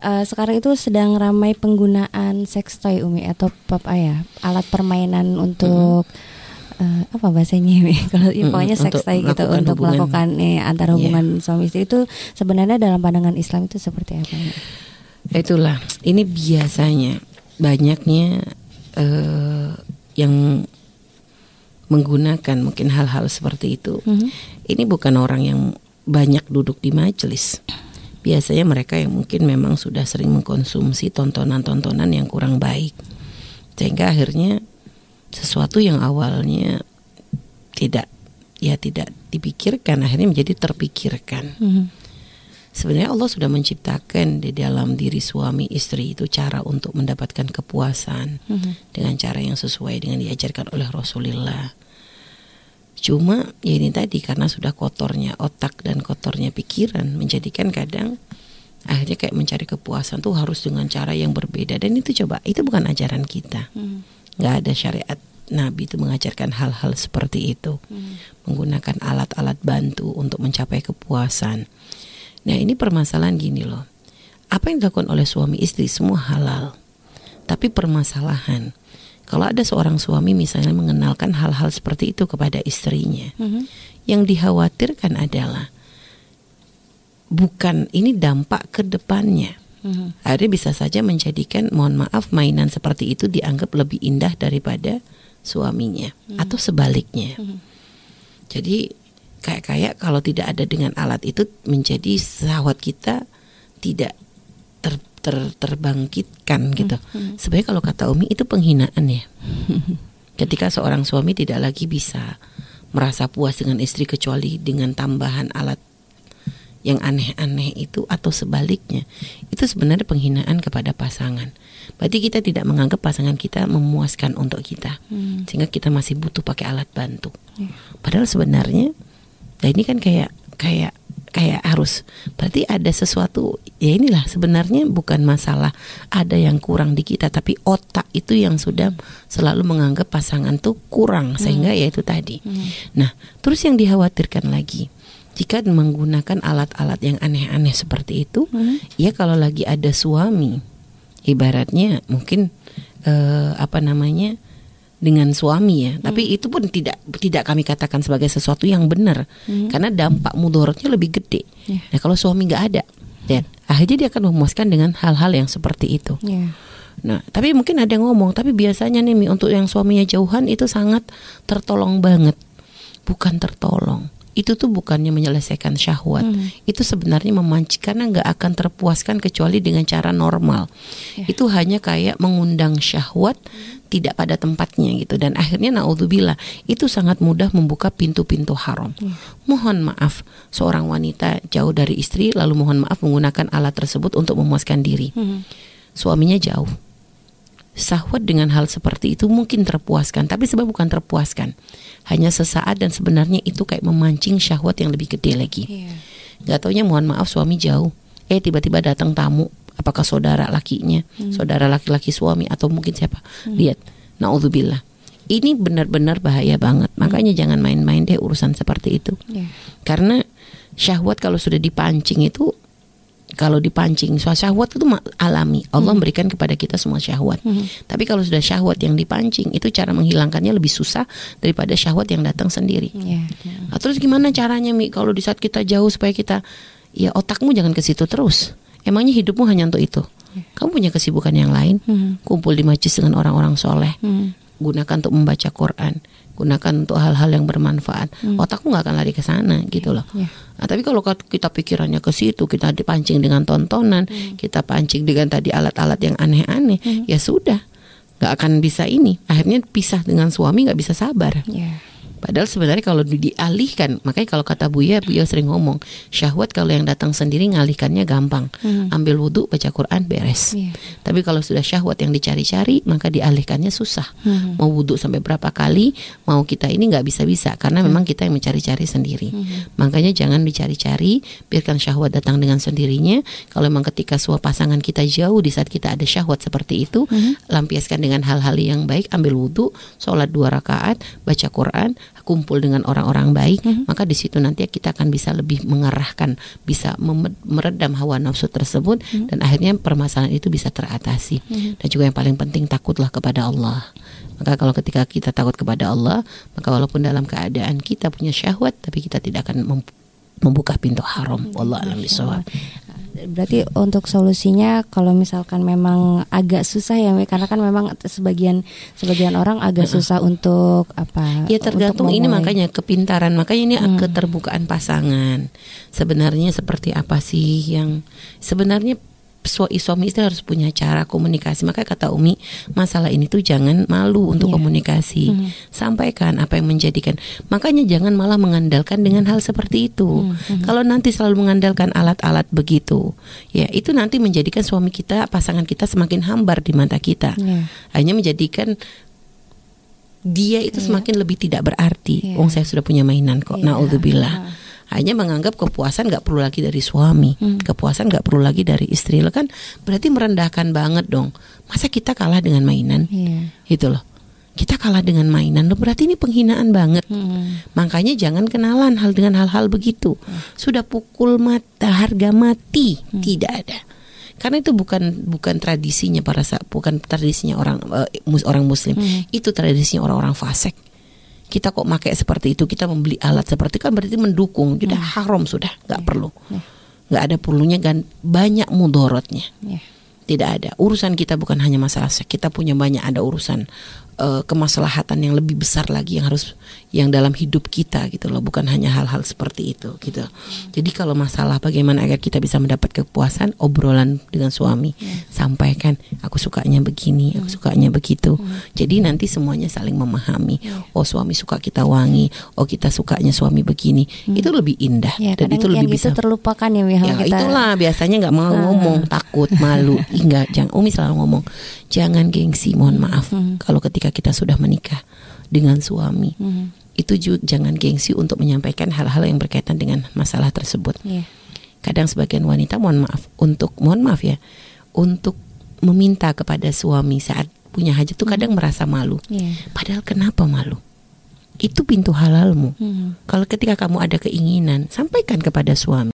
Uh, sekarang itu sedang ramai penggunaan sex toy Umi atau pop ayah alat permainan untuk mm -hmm. uh, apa bahasanya Umi kalau mm -hmm. pokoknya sex toy gitu untuk hubungan. melakukan antara iya. hubungan yeah. suami istri itu sebenarnya dalam pandangan Islam itu seperti apa? Itulah ini biasanya banyaknya uh, yang menggunakan mungkin hal-hal seperti itu. Mm -hmm. Ini bukan orang yang banyak duduk di majelis biasanya mereka yang mungkin memang sudah sering mengkonsumsi tontonan-tontonan yang kurang baik sehingga akhirnya sesuatu yang awalnya tidak ya tidak dipikirkan akhirnya menjadi terpikirkan. Mm -hmm. Sebenarnya Allah sudah menciptakan di dalam diri suami istri itu cara untuk mendapatkan kepuasan mm -hmm. dengan cara yang sesuai dengan diajarkan oleh Rasulullah. Cuma ya ini tadi karena sudah kotornya otak dan kotornya pikiran menjadikan kadang akhirnya kayak mencari kepuasan tuh harus dengan cara yang berbeda dan itu coba itu bukan ajaran kita. Hmm. nggak ada syariat Nabi itu mengajarkan hal-hal seperti itu. Hmm. Menggunakan alat-alat bantu untuk mencapai kepuasan. Nah, ini permasalahan gini loh. Apa yang dilakukan oleh suami istri semua halal. Tapi permasalahan kalau ada seorang suami misalnya mengenalkan hal-hal seperti itu kepada istrinya, mm-hmm. yang dikhawatirkan adalah bukan ini dampak ke depannya. Mm-hmm. Akhirnya bisa saja menjadikan, mohon maaf, mainan seperti itu dianggap lebih indah daripada suaminya, mm-hmm. atau sebaliknya. Mm-hmm. Jadi kayak kayak kalau tidak ada dengan alat itu menjadi sahwat kita tidak ter ter, terbangkitkan gitu. Hmm. Sebenarnya kalau kata Umi itu penghinaan ya. Ketika seorang suami tidak lagi bisa merasa puas dengan istri kecuali dengan tambahan alat yang aneh-aneh itu atau sebaliknya itu sebenarnya penghinaan kepada pasangan. Berarti kita tidak menganggap pasangan kita memuaskan untuk kita, hmm. sehingga kita masih butuh pakai alat bantu. Hmm. Padahal sebenarnya, nah ini kan kayak kayak kayak harus berarti ada sesuatu ya inilah sebenarnya bukan masalah ada yang kurang di kita tapi otak itu yang sudah selalu menganggap pasangan tuh kurang hmm. sehingga ya itu tadi. Hmm. Nah, terus yang dikhawatirkan lagi jika menggunakan alat-alat yang aneh-aneh seperti itu, hmm. ya kalau lagi ada suami ibaratnya mungkin uh, apa namanya? Dengan suami ya. Hmm. Tapi itu pun tidak tidak kami katakan sebagai sesuatu yang benar hmm. karena dampak mudorotnya lebih gede. Yeah. Nah kalau suami nggak ada, ya akhirnya dia akan memuaskan dengan hal-hal yang seperti itu. Yeah. Nah, tapi mungkin ada yang ngomong, tapi biasanya nih untuk yang suaminya jauhan itu sangat tertolong banget. Bukan tertolong itu tuh bukannya menyelesaikan syahwat hmm. itu sebenarnya memancing karena nggak akan terpuaskan kecuali dengan cara normal yeah. itu hanya kayak mengundang syahwat hmm. tidak pada tempatnya gitu dan akhirnya naudzubillah itu sangat mudah membuka pintu-pintu haram yeah. mohon maaf seorang wanita jauh dari istri lalu mohon maaf menggunakan alat tersebut untuk memuaskan diri hmm. suaminya jauh Sahwat dengan hal seperti itu mungkin terpuaskan, tapi sebab bukan terpuaskan, hanya sesaat dan sebenarnya itu kayak memancing syahwat yang lebih gede lagi. Yeah. Gak taunya mohon maaf suami jauh, eh tiba-tiba datang tamu, apakah saudara lakinya, hmm. saudara laki-laki suami atau mungkin siapa? Hmm. Lihat, naudzubillah. Ini benar-benar bahaya banget. Hmm. Makanya jangan main-main deh urusan seperti itu. Yeah. Karena syahwat kalau sudah dipancing itu kalau dipancing syahwat itu alami Allah hmm. memberikan kepada kita semua syahwat hmm. tapi kalau sudah syahwat yang dipancing itu cara menghilangkannya lebih susah daripada syahwat yang datang sendiri yeah, yeah. Nah, terus gimana caranya mi kalau di saat kita jauh supaya kita ya otakmu jangan ke situ terus emangnya hidupmu hanya untuk itu yeah. kamu punya kesibukan yang lain hmm. kumpul di majlis dengan orang-orang soleh hmm. gunakan untuk membaca Quran gunakan untuk hal-hal yang bermanfaat hmm. otakmu nggak akan lari ke sana gitu loh yeah. nah, tapi kalau kita pikirannya ke situ kita dipancing dengan tontonan hmm. kita pancing dengan tadi alat-alat yang aneh-aneh hmm. ya sudah nggak akan bisa ini akhirnya pisah dengan suami nggak bisa sabar yeah. Padahal sebenarnya kalau dialihkan, makanya kalau kata Buya, Buya sering ngomong, syahwat kalau yang datang sendiri ngalihkannya gampang. Hmm. Ambil wudhu, baca Quran, beres. Yeah. Tapi kalau sudah syahwat yang dicari-cari, maka dialihkannya susah. Hmm. Mau wudhu sampai berapa kali, mau kita ini nggak bisa-bisa karena hmm. memang kita yang mencari-cari sendiri. Hmm. Makanya jangan dicari-cari, biarkan syahwat datang dengan sendirinya. Kalau memang ketika suah pasangan kita jauh di saat kita ada syahwat seperti itu, hmm. lampiaskan dengan hal-hal yang baik, ambil wudhu, sholat dua rakaat, baca Quran, kumpul dengan orang-orang baik, mm-hmm. maka di situ nanti kita akan bisa lebih mengarahkan, bisa meredam hawa nafsu tersebut mm-hmm. dan akhirnya permasalahan itu bisa teratasi. Mm-hmm. Dan juga yang paling penting takutlah kepada Allah. Maka kalau ketika kita takut kepada Allah, maka walaupun dalam keadaan kita punya syahwat tapi kita tidak akan membuka pintu haram. Allah alam bisawab. Berarti untuk solusinya kalau misalkan memang agak susah ya, karena kan memang sebagian sebagian orang agak susah untuk apa? Ya tergantung ini makanya kepintaran, makanya ini hmm. keterbukaan pasangan. Sebenarnya seperti apa sih yang sebenarnya suami istri harus punya cara komunikasi. Maka kata Umi, masalah ini tuh jangan malu untuk yeah. komunikasi. Mm. Sampaikan apa yang menjadikan. Makanya jangan malah mengandalkan dengan hal seperti itu. Mm. Kalau nanti selalu mengandalkan alat-alat begitu, ya itu nanti menjadikan suami kita, pasangan kita semakin hambar di mata kita. Yeah. Hanya menjadikan dia itu yeah. semakin lebih tidak berarti. Yeah. Wong saya sudah punya mainan kok. Yeah. Naudzubillah. Uh hanya menganggap kepuasan nggak perlu lagi dari suami, hmm. kepuasan nggak perlu lagi dari istri, lo kan berarti merendahkan banget dong. Masa kita kalah dengan mainan, yeah. gitu loh. Kita kalah dengan mainan, lo berarti ini penghinaan banget. Hmm. Makanya jangan kenalan hal dengan hal-hal begitu. Hmm. Sudah pukul mata harga mati, hmm. tidak ada karena itu bukan bukan tradisinya para bukan tradisinya orang uh, orang muslim hmm. itu tradisinya orang-orang fasik kita kok pakai seperti itu kita membeli alat seperti kan berarti mendukung sudah hmm. haram sudah nggak yeah. perlu yeah. nggak ada perlunya dan banyak mudorotnya yeah. tidak ada urusan kita bukan hanya masalah kita punya banyak ada urusan uh, kemaslahatan yang lebih besar lagi yang harus yang dalam hidup kita gitu loh bukan hanya hal-hal seperti itu gitu jadi kalau masalah bagaimana agar kita bisa mendapat kepuasan obrolan dengan suami hmm. sampaikan aku sukanya begini aku hmm. sukanya begitu hmm. jadi nanti semuanya saling memahami hmm. oh suami suka kita wangi oh kita sukanya suami begini hmm. itu lebih indah ya, dan itu lebih bisa terlupakan ya, ya kita... itulah biasanya nggak mau hmm. ngomong takut malu enggak jangan Umi selalu ngomong jangan gengsi mohon maaf kalau ketika kita sudah menikah dengan suami hmm. itu juga jangan gengsi untuk menyampaikan hal-hal yang berkaitan dengan masalah tersebut yeah. kadang sebagian wanita mohon maaf untuk mohon maaf ya untuk meminta kepada suami saat punya hajat itu kadang hmm. merasa malu yeah. padahal kenapa malu itu pintu halalmu. Hmm. Kalau ketika kamu ada keinginan, sampaikan kepada suami.